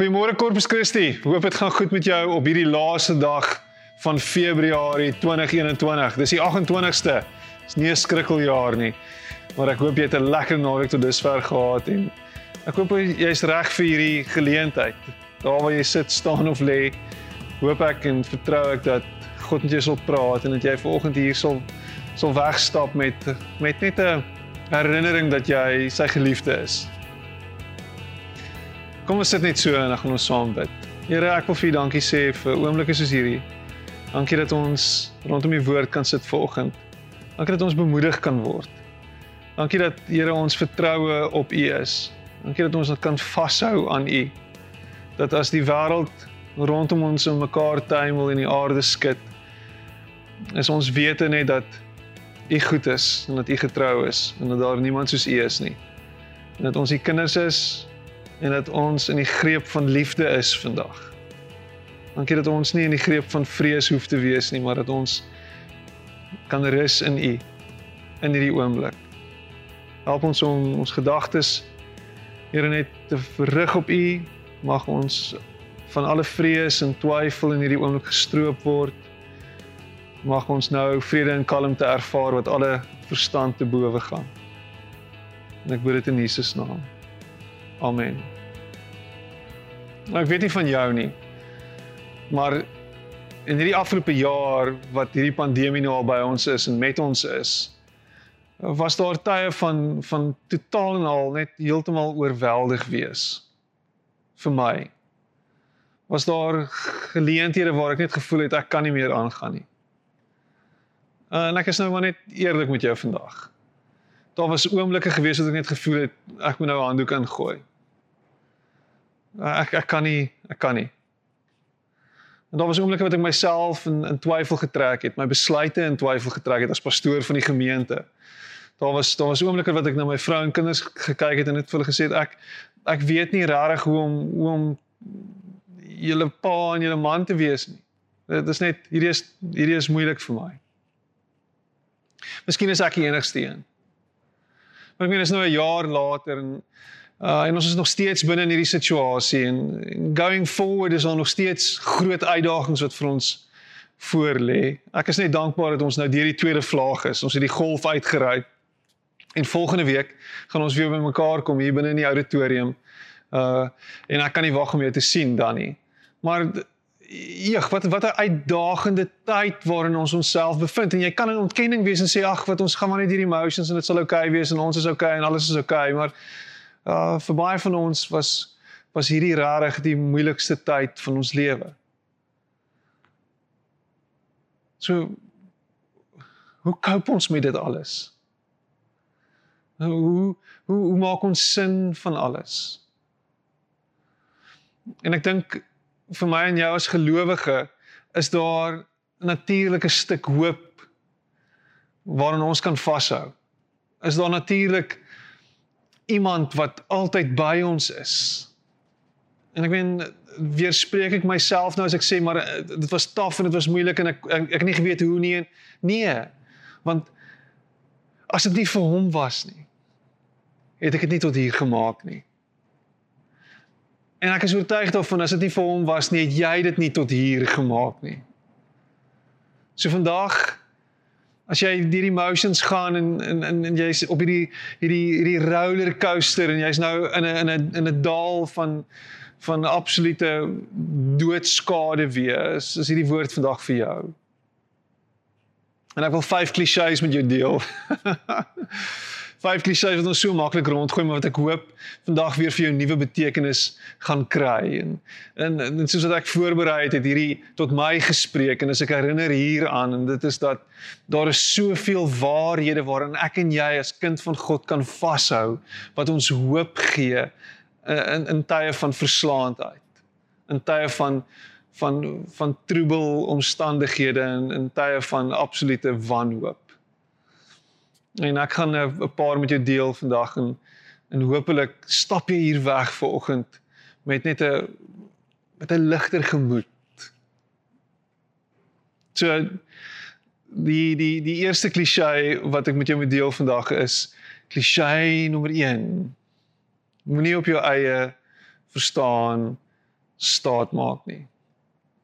Goeiemôre Corpus Christi. Hoop dit gaan goed met jou op hierdie laaste dag van Februarie 2021. Dis die 28ste. Dis nie 'n skrikkeljaar nie. Maar ek hoop jy het 'n lekker naweek tot dusver gehad en ek hoop jy's reg vir hierdie geleentheid. Daar waar jy sit, staan of lê, hoop ek en vertrou ek dat God met jou sal praat en dat jy vanoggend hier sal sal wegstap met met net 'n herinnering dat jy sy geliefde is. Kom ons sit net so en dan gaan ons saam bid. Here, ek wil vir U dankie sê vir oomblikke soos hierdie. Dankie dat ons rondom U woord kan sit vanoggend. Dankie dat ons bemoedig kan word. Dankie dat Here ons vertroue op U is. Dankie dat ons dit kan vashou aan U. Dat as die wêreld rondom ons in mekaar tuimel en die aarde skud, is ons wete net dat U goed is en dat U getrou is en dat daar niemand soos U is nie. En dat ons U kinders is en dat ons in die greep van liefde is vandag. Dankie dat ons nie in die greep van vrees hoef te wees nie, maar dat ons kan rus in U in hierdie oomblik. Help ons om ons gedagtes Here net te rig op U. Mag ons van alle vrees en twyfel in hierdie oomblik gestroop word. Mag ons nou vrede en kalmte ervaar wat alle verstand te bowe gaan. En ek bid dit in Jesus naam. Amen. Nou ek weet nie van jou nie. Maar in hierdie afgelope jaar wat hierdie pandemie nou al by ons is en met ons is, was daar tye van van totaal en al net heeltemal oorweldig wees vir my. Was daar geleenthede waar ek net gevoel het ek kan nie meer aangaan nie. En ek is nou maar net eerlik met jou vandag. Daar was oomblikke gewees wat ek net gevoel het ek moet nou 'n handdoek ingooi. Ek ek kan nie, ek kan nie. En daar was oomblikke wat ek myself in in twyfel getrek het, my besluite in twyfel getrek het as pastoor van die gemeente. Daar was daar was oomblikke wat ek na my vrou en kinders gekyk het en net vir hulle gesê het ek ek weet nie regtig hoe om hoe om julle pa en julle man te wees nie. Dit is net hierdie is hierdie is moeilik vir my. Miskien is ek die enigste een. Maar ek meen is nou 'n jaar later en Uh en ons is nog steeds binne in hierdie situasie en, en going forward is daar nog steeds groot uitdagings wat vir ons voor lê. Ek is net dankbaar dat ons nou deur die tweede vlaag is. Ons het die golf uitgery. En volgende week gaan ons weer bymekaar kom hier binne in die auditorium. Uh en ek kan nie wag om jou te sien dan nie. Maar eeg, wat wat 'n uitdagende tyd waarin ons onsself bevind en jy kan in ontkenning wees en sê ag, wat ons gaan maar net hierdie emotions en dit sal oukei okay wees en ons is oukei okay en alles is oukei, okay, maar uh vir baie van ons was was hierdie rarig die moeilikste tyd van ons lewe. So hoe cope ons met dit alles? Hoe hoe hoe maak ons sin van alles? En ek dink vir my en jou as gelowige is daar 'n stuk hoop waaraan ons kan vashou. Is daar natuurlik iemand wat altyd by ons is. En ek meen weer spreek ek myself nou as ek sê maar eh, dit was taaf en dit was moeilik en ek ek, ek nie geweet hoe nie. Nee. Want as dit nie vir hom was nie, het ek dit nie tot hier gemaak nie. En ek is oortuig daarvan as dit nie vir hom was nie, het jy dit nie tot hier gemaak nie. So vandag As jy deur die emotions gaan en en en, en jy's op hierdie hierdie hierdie roller coaster en jy's nou in 'n in 'n in 'n daal van van absolute doodskade wees, is hierdie woord vandag vir jou. En ek wil vyf klisjées met jou deel. vyf klisjées wat ons so maklik rondgooi maar wat ek hoop vandag weer vir jou nuwe betekenis gaan kry. En en, en soos wat ek voorberei het het hierdie tot my gespreek en as ek herinner hieraan en dit is dat daar is soveel waarhede waarin ek en jy as kind van God kan vashou wat ons hoop gee in in tye van verslaandheid in tye van van van troebel omstandighede en in tye van absolute wanhoop En ek gaan eh, 'n paar met jou deel vandag en en hopelik stap jy hier weg vanoggend met net 'n met 'n ligter gemoed. So die die die eerste klise wat ek met jou moet deel vandag is klise nommer 1. Moenie op jou eie verstaan staat maak nie.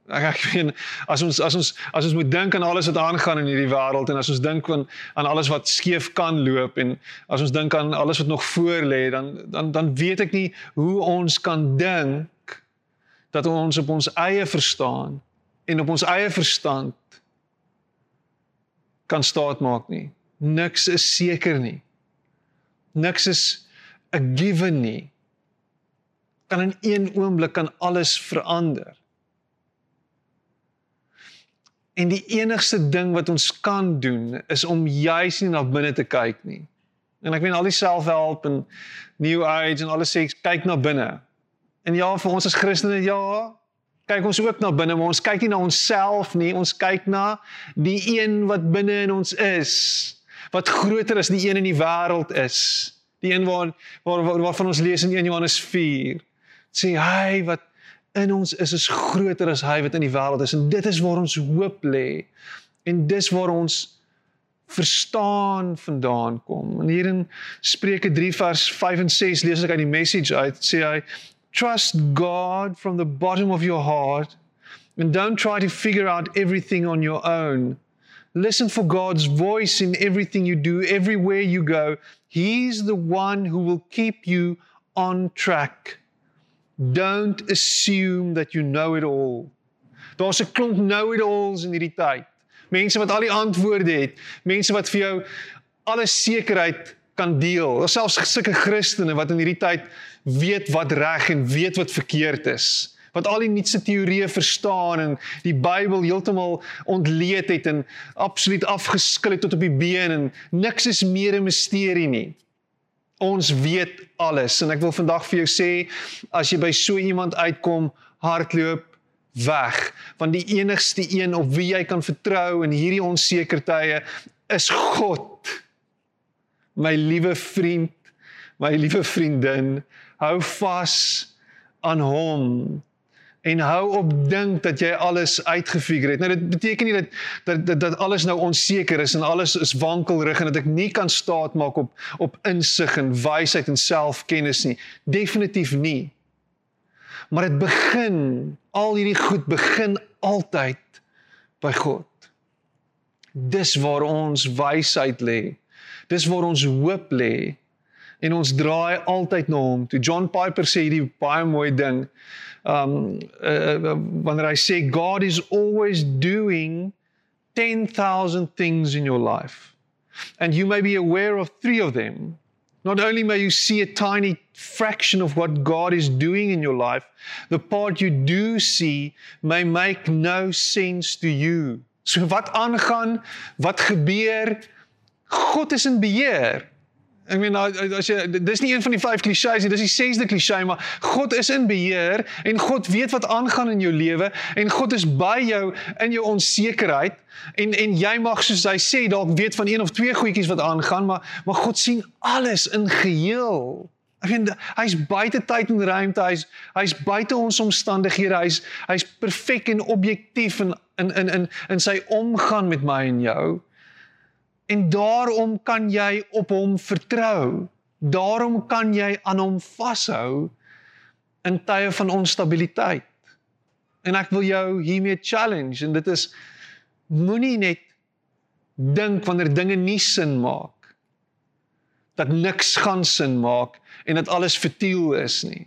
Ek ek weet as ons as ons as ons moet dink aan alles wat aangaan in hierdie wêreld en as ons dink aan aan alles wat skeef kan loop en as ons dink aan alles wat nog voor lê dan dan dan weet ek nie hoe ons kan dink dat ons op ons eie verstaan en op ons eie verstand kan staat maak nie. Niks is seker nie. Niks is 'n given nie. Kan in een oomblik kan alles verander. En die enigste ding wat ons kan doen is om juis nie na binne te kyk nie. En ek meen al die selfhelp en new age en alles sê kyk na binne. En ja, vir ons as Christene ja, kyk ons ook na binne, maar ons kyk nie na onsself nie, ons kyk na die een wat binne in ons is, wat groter as die een in die wêreld is. Die een waar waar waarvan ons lees in 1 Johannes 4. Sê hy wat in ons is is groter as hy wat in die wêreld is en dit is waar ons hoop lê. En dis waar ons verstaan vandaan kom. En hier in Spreuke 3 vers 5 en 6 lees ek uit die message uit sê hy trust God from the bottom of your heart and don't try to figure out everything on your own. Listen for God's voice in everything you do, everywhere you go. He's the one who will keep you on track. Don't assume that you know it all. Daar's 'n klomp know-it-alls in hierdie tyd. Mense wat al die antwoorde het, mense wat vir jou alle sekerheid kan deel. Daar's selfs sulke Christene wat in hierdie tyd weet wat reg en weet wat verkeerd is. Wat al die nuutste teorieë verstaan en die Bybel heeltemal ontleed het en absoluut afgeskil het tot op die been en niks is meer 'n misterie nie. Ons weet alles. En ek wil vandag vir jou sê as jy by so iemand uitkom, hardloop weg. Want die enigste een op wie jy kan vertrou in hierdie onseker tye is God. My liewe vriend, my liewe vriendin, hou vas aan hom en hou op dink dat jy alles uitgefigure het. Nou dit beteken nie dat dat dat, dat alles nou onseker is en alles is wankelrig en dat ek nie kan staat maak op op insig en wysheid en selfkennis nie. Definitief nie. Maar dit begin al hierdie goed begin altyd by God. Dis waar ons wysheid lê. Dis waar ons hoop lê en ons draai altyd na hom. Toe John Piper sê hierdie baie mooi ding um uh, wanneer hy sê God is always doing 10,000 things in your life. And you may be aware of 3 of them. Not only may you see a tiny fraction of what God is doing in your life the part you do see may make no sense to you. So wat aangaan wat gebeur God is in beheer Ek meen as jy dis nie een van die vyf klisjées nie, dis die sesde klisjé, maar God is in beheer en God weet wat aangaan in jou lewe en God is by jou in jou onsekerheid en en jy mag soos hy sê dalk weet van een of twee goedjies wat aangaan, maar maar God sien alles in geheel. Ek meen hy's buite tyd en ruimte, hy's hy's buite ons omstandighede, hy's hy's perfek en objektief in in in in in sy omgang met my en jou. En daarom kan jy op hom vertrou. Daarom kan jy aan hom vashou in tye van onstabiliteit. En ek wil jou hiermee challenge en dit is moenie net dink wanneer dinge nie sin maak dat niks gaan sin maak en dat alles futiel is nie.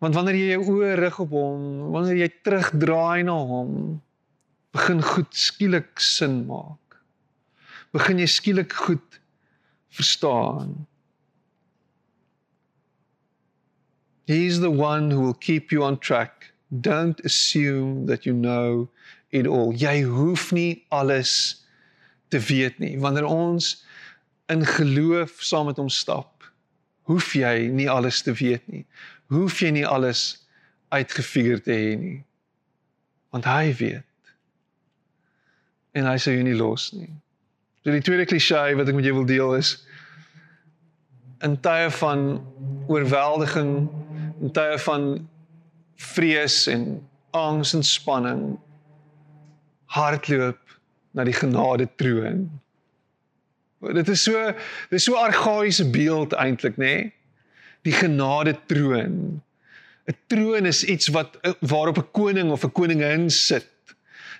Want wanneer jy jou oë rig op hom, wanneer jy terugdraai na hom, begin goed skielik sin maak. Begin jy skielik goed verstaan. He's the one who will keep you on track. Don't assume that you know it all. Jy hoef nie alles te weet nie. Wanneer ons in geloof saam met hom stap, hoef jy nie alles te weet nie. Hoef jy nie alles uitgefigure te hê nie. Want hy weet en hy sê jy nie los nie. So die tweede klise wat ek met jou wil deel is in tye van oorweldiging, in tye van vrees en angs en spanning hardloop na die genade troon. Dit is so dit is so argaïese beeld eintlik, nê? Nee? Die genade troon 'n troon is iets wat waarop 'n koning of 'n koningin sit.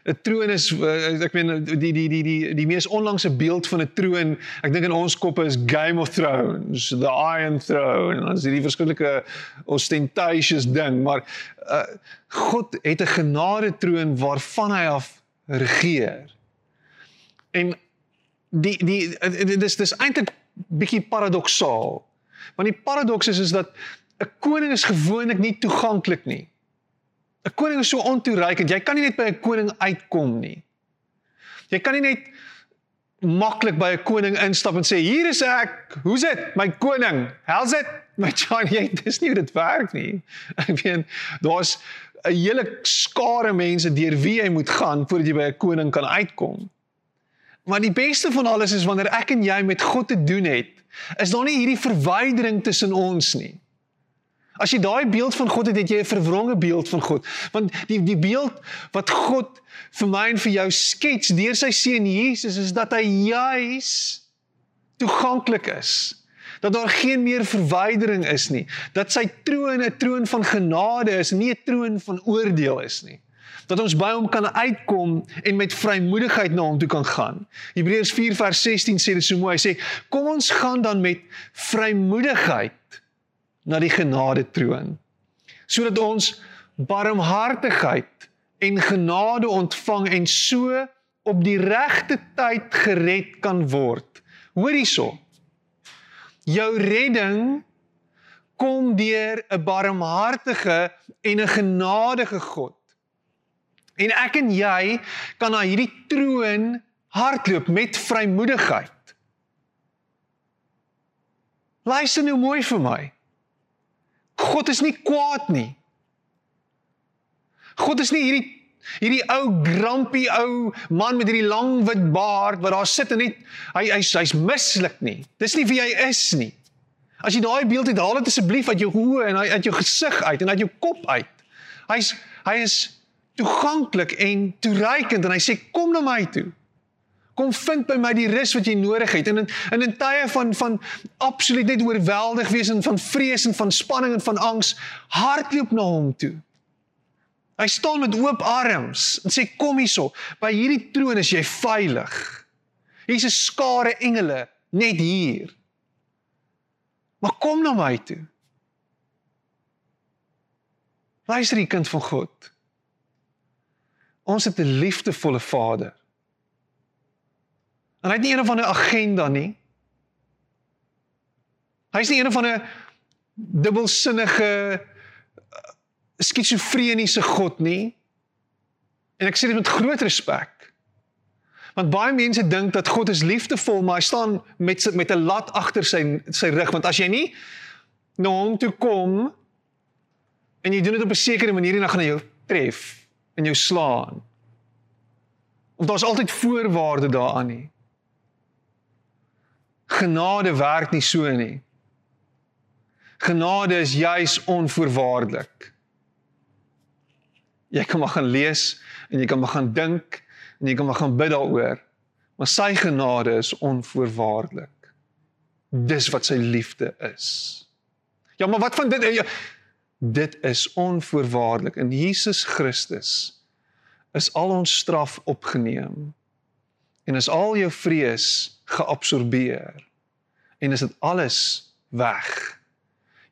'n troon is eh, ek meen die die die die die mees onlangse beeld van 'n troon, ek dink in ons koppe is Game of Thrones, the Iron Throne ons hierdie verskillike ostentatious ding, maar uh, God het 'n genade troon waarvan hy af regeer. En die die dis dis eintlik bietjie paradoksaal. Want die paradoks is is dat 'n koning is gewoonlik nie toeganklik nie. 'n koning is so ontoereikend. Jy kan nie net by 'n koning uitkom nie. Jy kan nie net maklik by 'n koning instap en sê hier is ek. Hoe's dit? My koning. How's it? My John, jy dis nie hoe dit werk nie. Ek meen, daar's 'n hele skare mense deur wie jy moet gaan voordat jy by 'n koning kan uitkom. Maar die beste van alles is wanneer ek en jy met God te doen het, is daar nie hierdie verwydering tussen ons nie. As jy daai beeld van God het, het jy 'n verwronge beeld van God. Want die die beeld wat God vir my en vir jou skets deur sy seun Jesus is dat hy juis toeganklik is. Dat daar geen meer verwydering is nie. Dat sy troon 'n troon van genade is, nie 'n troon van oordeel is nie. Dat ons by hom kan uitkom en met vrymoedigheid na hom toe kan gaan. Hebreërs 4:16 sê dit so mooi. Hy sê: "Kom ons gaan dan met vrymoedigheid na die genade troon sodat ons barmhartigheid en genade ontvang en so op die regte tyd gered kan word. Hoor hierso. Jou redding kom deur 'n barmhartige en 'n genadige God. En ek en jy kan na hierdie troon hardloop met vrymoedigheid. Luister nou mooi vir my. God is nie kwaad nie. God is nie hierdie hierdie ou grumpy ou man met hierdie lang wit baard wat daar sit en net hy hy's hy's mislik nie. Dis nie wie hy is nie. As jy daai beeld het, haal dit asseblief uit jou oë en uit jou gesig uit en uit jou kop uit. Hy's hy is toeganklik en toereikend en hy sê kom na my toe. Kom vind by my die rus wat jy nodig het. En in in 'n tye van van absoluut net oorweldig wees en van vrees en van spanning en van angs, hardloop na hom toe. Hy staan met oop arms en sê kom hierso. By hierdie troon is jy veilig. Hier's 'n skare engele net hier. Maar kom na my toe. Luister, die kind van God. Ons het 'n liefdevolle Vader. En hy het nie een of ander agenda nie. Hy's nie een of ander dubbelsinnige uh, skizofreniese God nie. En ek sê dit met groot respek. Want baie mense dink dat God is liefdevol, maar hy staan met met 'n lat agter sy sy rug, want as jy nie na hom toe kom en jy doen dit op 'n sekere manier dan gaan hy jou tref en jou slaan. Of daar's altyd voorwaarde daaraan nie. Genade werk nie so nie. Genade is juis onvoorwaardelik. Jy kan maar gaan lees en jy kan maar gaan dink en jy kan maar gaan bid daaroor. Maar sy genade is onvoorwaardelik. Dis wat sy liefde is. Ja, maar wat van dit? Ja, dit is onvoorwaardelik. In Jesus Christus is al ons straf opgeneem en is al jou vrees geabsorbeer en is dit alles weg.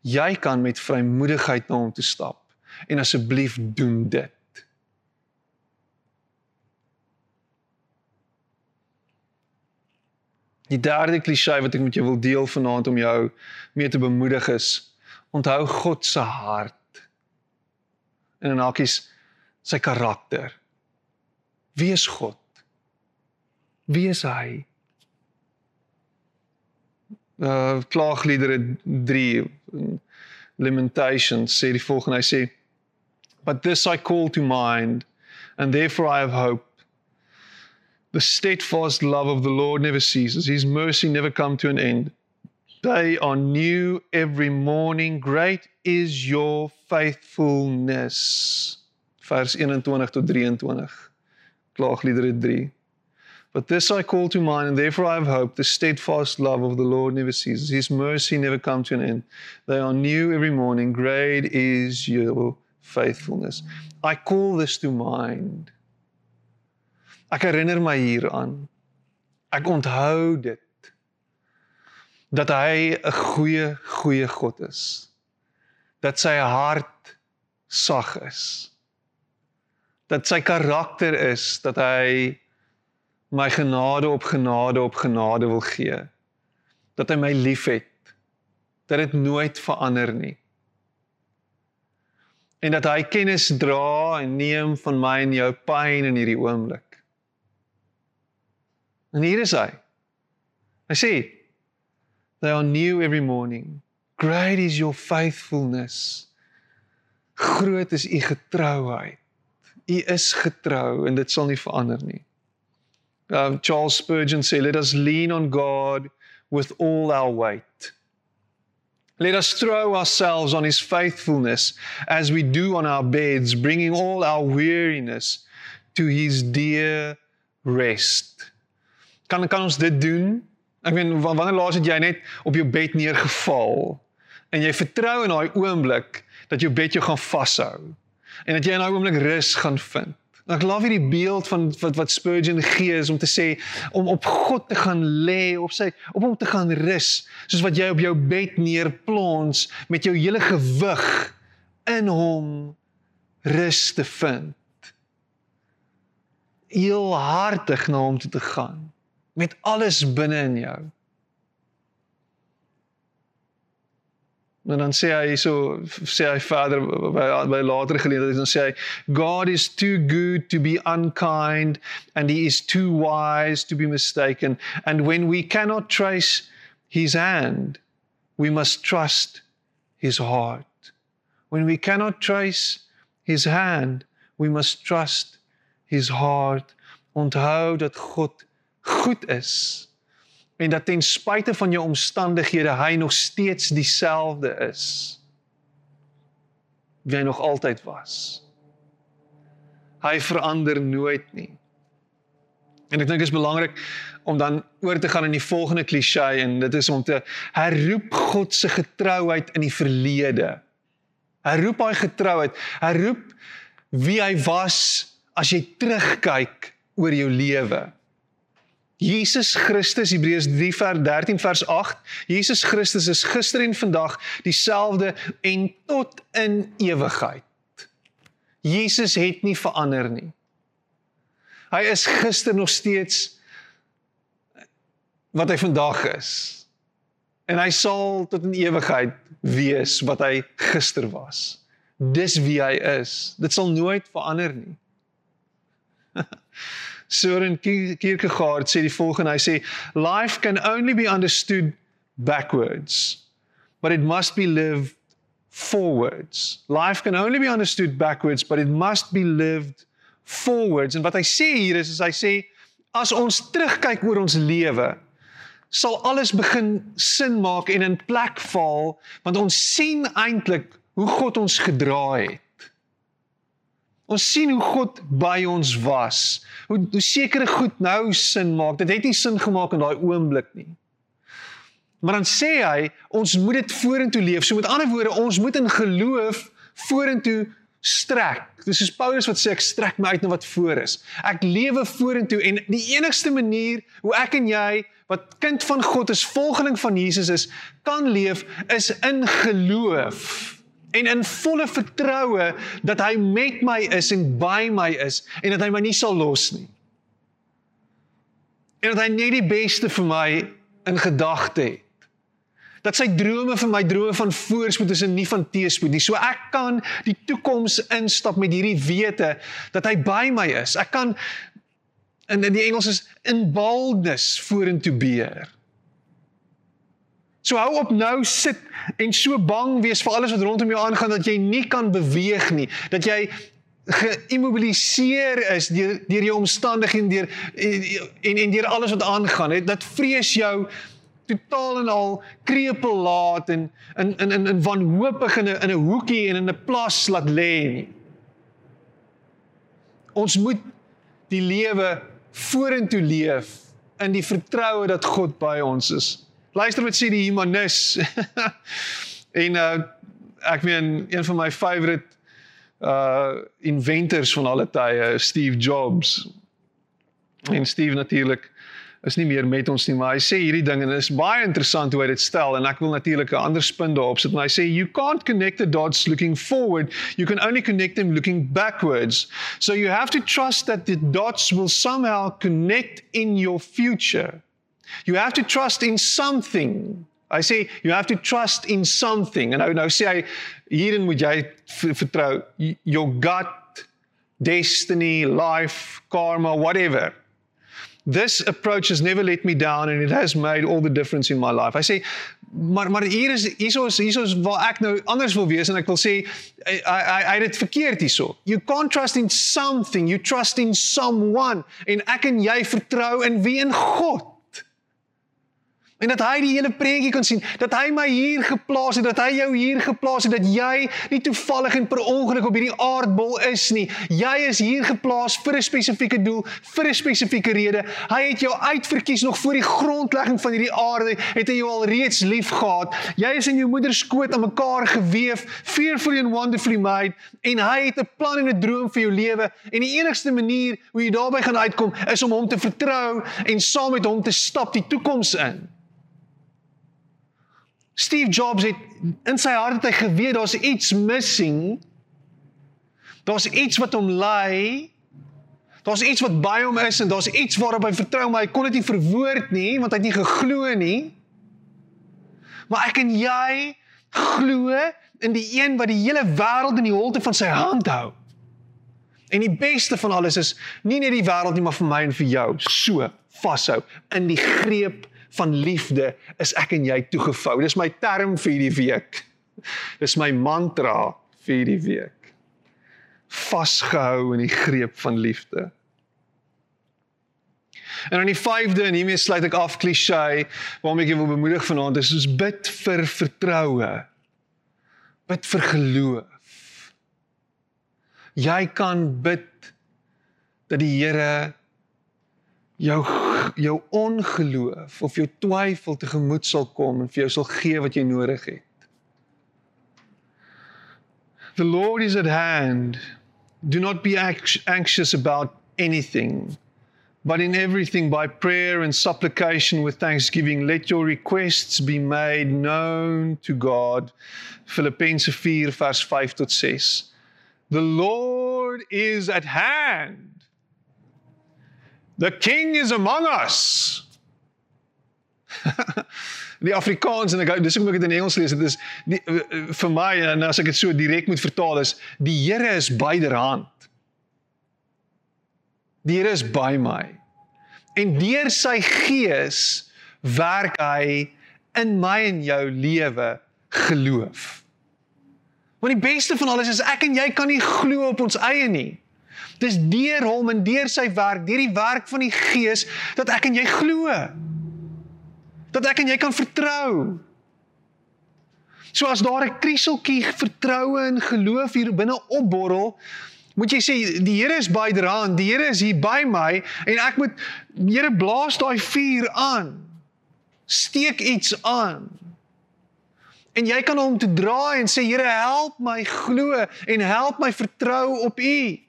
Jy kan met vrymoedigheid na hom toe stap en asseblief doen dit. Die derde klisee wat ek met jou wil deel vanaand om jou mee te bemoedig is: onthou God se hart. En in hakies sy karakter. Wie is God? Wie is hy? Uh klaagliedere 3 Lamentations sê die volgende hy sê But this I call to mind and therefore I have hope. The steadfast love of the Lord never ceases. His mercy never come to an end. They are new every morning. Great is your faithfulness. Vers 21 tot 23 Klaagliedere 3 But this I call to mind, and therefore I have hope. The steadfast love of the Lord never ceases. His mercy never comes to an end. They are new every morning. Great is your faithfulness. I call this to mind. Ek herinner my hieraan. Ek onthou dit dat hy 'n goeie goeie God is. Dat sy hart sag is. Dat sy karakter is dat hy my genade op genade op genade wil gee. Dat hy my liefhet. Dat dit nooit verander nie. En dat hy kennis dra en neem van my en jou pyn in hierdie oomblik. En hier is hy. Hy sê, "They are new every morning. Great is your faithfulness." Groot is u getrouheid. U is getrou en dit sal nie verander nie. Um, Charles Spurgeon said, Let us lean on God with all our weight. Let us throw ourselves on His faithfulness as we do on our beds, bringing all our weariness to His dear rest. Kan kan ons dit doen? Ek meen wanneer laas het jy net op jou bed neergeval en jy vertrou in daai oomblik dat jou bed jou gaan vashou en dat jy in daai oomblik rus gaan vind. Ek love hierdie beeld van wat wat Spurgeon gee is om te sê om op God te gaan lê, op sy op hom te gaan rus, soos wat jy op jou bed neerplons met jou hele gewig in hom rus te vind. Heel hartig na hom toe te gaan met alles binne in jou. En dan sê hy so sê hy verder by by later geleenthede dan sê hy God is too good to be unkind and he is too wise to be mistaken. And when we cannot trace his hand we must trust his heart. When we cannot trace his hand we must trust his heart. Onthou dat God goed is en dat ten spyte van jou omstandighede hy nog steeds dieselfde is wie hy nog altyd was. Hy verander nooit nie. En ek dink dit is belangrik om dan oor te gaan in die volgende klise en dit is om te herroep God se getrouheid in die verlede. Herroep hy getrouheid, herroep wie hy was as jy terugkyk oor jou lewe. Jesus Christus Hebreërs 3 vers 13 vers 8 Jesus Christus is gister en vandag dieselfde en tot in ewigheid. Jesus het nie verander nie. Hy is gister nog steeds wat hy vandag is. En hy sal tot in ewigheid wees wat hy gister was. Dis wie hy is. Dit sal nooit verander nie. Søren Kierkegaard sê die volgende, hy sê life can only be understood backwards but it must be lived forwards. Life can only be understood backwards but it must be lived forwards. En wat hy sê hier is is hy sê as ons terugkyk oor ons lewe sal alles begin sin maak en in plek val want ons sien eintlik hoe God ons gedra het. Ons sien hoe God by ons was. Hoe hoe sekere goed nou sin maak. Dit het nie sin gemaak in daai oomblik nie. Maar dan sê hy, ons moet dit vorentoe leef. So met ander woorde, ons moet in geloof vorentoe strek. Dis soos Paulus wat sê ek strek my uit na wat voor is. Ek lewe vorentoe en die enigste manier hoe ek en jy wat kind van God is, volgeling van Jesus is, kan leef is in geloof en in volle vertroue dat hy met my is en by my is en dat hy my nie sal los nie. En dat hy net die beste vir my in gedagte het. Dat sy drome vir my drome van voorspoed is en nie van teëspoed nie. So ek kan die toekoms instap met hierdie wete dat hy by my is. Ek kan in in die Engels is in boldness vorentoe beer. So hou op nou sit en so bang wees vir alles wat rondom jou aangaan dat jy nie kan beweeg nie, dat jy geïmmobiliseer is deur deur jou omstandighede deur en en deur alles wat aangaan. Dat vrees jou totaal en al krepeel laat en in in in in wanhoopig in 'n in 'n hoekie en in 'n plas laat lê. Ons moet die lewe vorentoe leef in die vertroue dat God by ons is. Luister wat sê die humanis. en uh ek meen een van my favorite uh inventors van alle tye, Steve Jobs. En Steve natuurlik is nie meer met ons nie, maar hy sê hierdie ding en dit is baie interessant hoe hy dit stel en ek wil natuurlik 'n ander spin daarop sit en hy sê you can't connect the dots looking forward, you can only connect them looking backwards. So you have to trust that the dots will somehow connect in your future. You have to trust in something. I say you have to trust in something. En nou nou sê hy hierin moet jy vertrou your gut, destiny, life, karma, whatever this approach has never let me down and it has made all the difference in my life. I say maar maar hier is hierso is hierso is waar ek nou anders wil wees en ek wil sê I I I dit verkeerd hierso. You can't trust in something, you trust in someone en ek en jy vertrou in wie in God. En dat hy die hele prentjie kan sien, dat hy my hier geplaas het, dat hy jou hier geplaas het, dat jy nie toevallig en per ongeluk op hierdie aardbol is nie. Jy is hier geplaas vir 'n spesifieke doel, vir 'n spesifieke rede. Hy het jou uitverkies nog voor die grondlegging van hierdie aarde, het hy jou al reeds liefgehad. Jy is in jou moeder se skoot aan mekaar gewewe, fearfully and wonderfully made, en hy het 'n plan en 'n droom vir jou lewe. En die enigste manier hoe jy daarbey gaan uitkom, is om hom te vertrou en saam met hom te stap die toekoms in. Steve Jobs het in sy hart het hy geweet daar's iets missing. Daar's iets wat hom lei. Daar's iets wat by hom is en daar's iets waarop hy vertrou, maar hy kon dit nie verwoord nie want hy het nie geglo nie. Maar ek en jy glo in die een wat die hele wêreld in die holte van sy hand hou. En die beste van alles is nie net die wêreld nie, maar vir my en vir jou so vashou in die greep van liefde is ek en jy toegevou. Dis my term vir hierdie week. Dis my mantra vir hierdie week. Vasgehou in die greep van liefde. En dan die vyfde en hiermee sluit ek af klisee waarmee ek wil bemoedig vanaand is soos bid vir vertroue. Bid vir geloof. Jy kan bid dat die Here jou jou ongeloof of jou twyfel te gemoed sal kom en vir jou sal gee wat jy nodig het. The Lord is at hand. Do not be anxious about anything, but in everything by prayer and supplication with thanksgiving let your requests be made known to God. Filippense 4 vers 5 tot 6. The Lord is at hand. The king is among us. die Afrikaans en ek dis hoekom ek dit in Engels lees dit is die, eh, eh, vir my en as ek dit so direk moet vertaal is die Here is byderhand. Die Here is by my. En deur sy gees werk hy in my en jou lewe geloof. Want die beste van alles is ek en jy kan nie glo op ons eie nie. Dis deur hom en deur sy werk, deur die werk van die Gees dat ek en jy glo. Dat ek en jy kan vertrou. So as daar 'n krieseltjie vertroue en geloof hier binne opborrel, moet jy sê die Here is byderhand, die Here is hier by my en ek moet Here blaas daai vuur aan. Steek iets aan. En jy kan hom toe draai en sê Here help my glo en help my vertrou op U.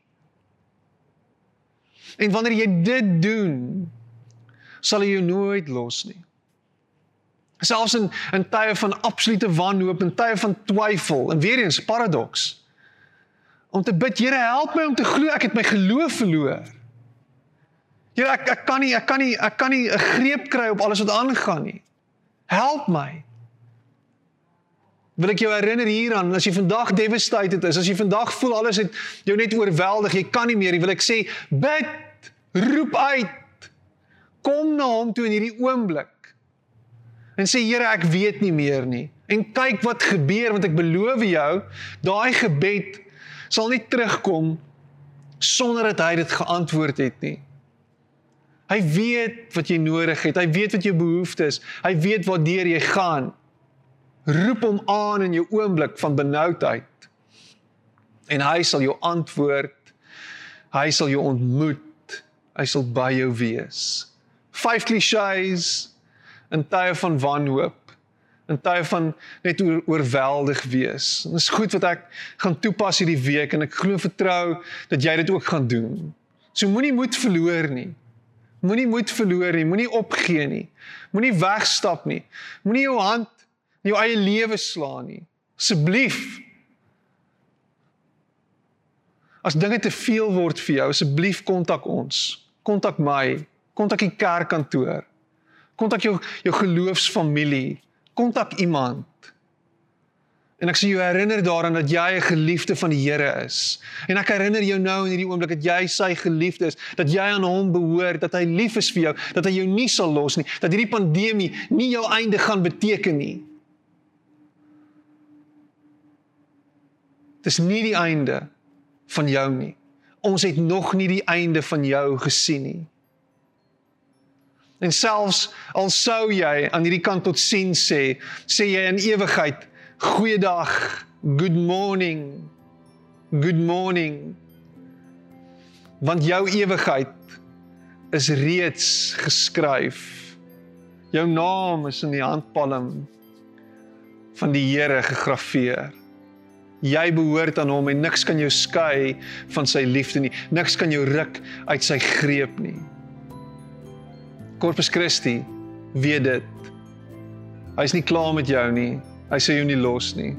En wanneer jy dit doen, sal hy jou nooit los nie. Selfs in in tye van absolute wanhoop en tye van twyfel en weer eens paradoks. Om te bid, Here, help my om te glo ek het my geloof verloor. Here, ek ek kan nie ek kan nie ek kan nie 'n greep kry op alles wat aangaan nie. Help my. Wil ek jou herinner hieraan as jy vandag devastated is, as jy vandag voel alles het jou net oorweldig, jy kan nie meer nie, wil ek sê bid roep uit. Kom na hom toe in hierdie oomblik. En sê Here, ek weet nie meer nie. En kyk wat gebeur want ek beloof jou, daai gebed sal nie terugkom sonder dat hy dit geantwoord het nie. Hy weet wat jy nodig het. Hy weet wat jou behoeftes is. Hy weet waartoe jy gaan. Roep hom aan in jou oomblik van benoudheid. En hy sal jou antwoord. Hy sal jou ontmoet Hy sal by jou wees. Vyf klisjées in tye van wanhoop, in tye van net oor, oorweldig wees. En dis goed wat ek gaan toepas hierdie week en ek glo vertrou dat jy dit ook gaan doen. So moenie moed verloor nie. Moenie moed verloor nie, moenie opgee nie. Moenie wegstap nie. Moenie jou hand in jou eie lewe slaan nie. Asseblief. As dinge te veel word vir jou, asseblief kontak ons. Kontak my. Kontak die kerkkantoor. Kontak jou jou geloofsfamilie. Kontak iemand. En ek sê jou herinner daaraan dat jy 'n geliefde van die Here is. En ek herinner jou nou in hierdie oomblik dat jy sy geliefde is, dat jy aan hom behoort, dat hy lief is vir jou, dat hy jou nie sal los nie, dat hierdie pandemie nie jou einde gaan beteken nie. Dis nie die einde van jou nie. Ons het nog nie die einde van jou gesien nie. En selfs al sou jy aan hierdie kant tot sien sê, sê jy in ewigheid Goeiedag. Good morning. Good morning. Want jou ewigheid is reeds geskryf. Jou naam is in die handpalm van die Here gegraveer. Jy behoort aan hom en niks kan jou skei van sy liefde nie. Niks kan jou ruk uit sy greep nie. Corpus Christi weet dit. Hy's nie klaar met jou nie. Hy sê jou nie los nie.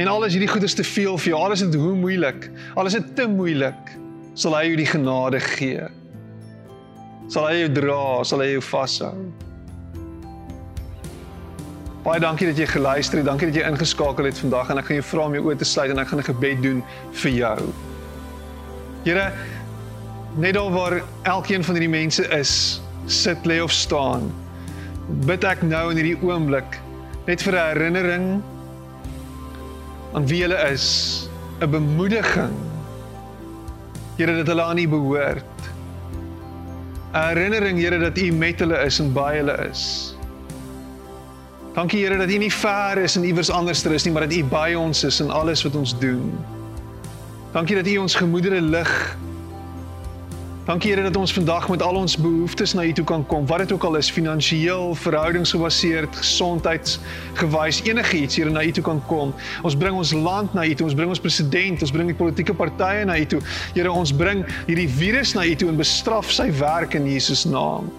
En alles hierdie goed is te veel vir jou. Alles is hoe moeilik. Alles is te moeilik. Sal hy jou die genade gee. Sal hy jou dra, sal hy jou vashou. Baie dankie dat jy geluister het. Dankie dat jy ingeskakel het vandag en ek gaan jou vra om jou oë te sluit en ek gaan 'n gebed doen vir jou. Here, net daar waar elkeen van hierdie mense is, sit lê of staan, bid ek nou in hierdie oomblik net vir 'n herinnering aan wie hulle is, 'n bemoediging. Here dat hulle aan U behoort. 'n Herinnering Here dat U met hulle is en by hulle is. Dankie Here dat U nie ver is en iewers anderster is nie, maar dat U by ons is in alles wat ons doen. Dankie dat U ons gemoedere lig Dankie Here dat ons vandag met al ons behoeftes na U toe kan kom. Wat dit ook al is, finansiëel, verhoudingsgebaseerd, gesondheidsgewys, enigiets Here na U toe kan kom. Ons bring ons land na U toe, ons bring ons president, ons bring die politieke partye na U toe. Here, ons bring hierdie virus na U toe en bestraf sy werk in Jesus naam.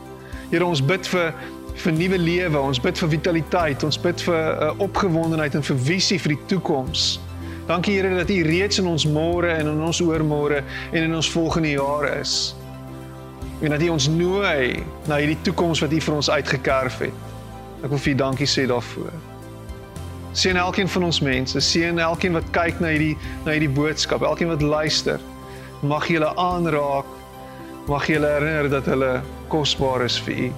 Here, ons bid vir vir nuwe lewe, ons bid vir vitaliteit, ons bid vir uh, opgewondenheid en vir visie vir die toekoms. Dankie Here dat U reeds in ons môre en in ons oormôre en in ons volgende jaar is. En dat U ons nooi na hierdie toekoms wat U vir ons uitgekerf het. Ek wil vir U dankie sê daarvoor. Seën elkeen van ons mense, seën elkeen wat kyk na hierdie na hierdie boodskap, elkeen wat luister. Mag jy hulle aanraak. Mag jy hulle herinner dat hulle kosbaar is vir U.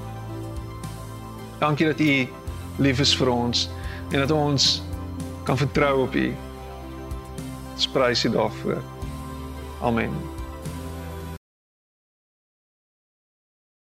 Dankie dat U lief is vir ons en dat ons kan vertrou op U. Sprys U daarvoor. Amen.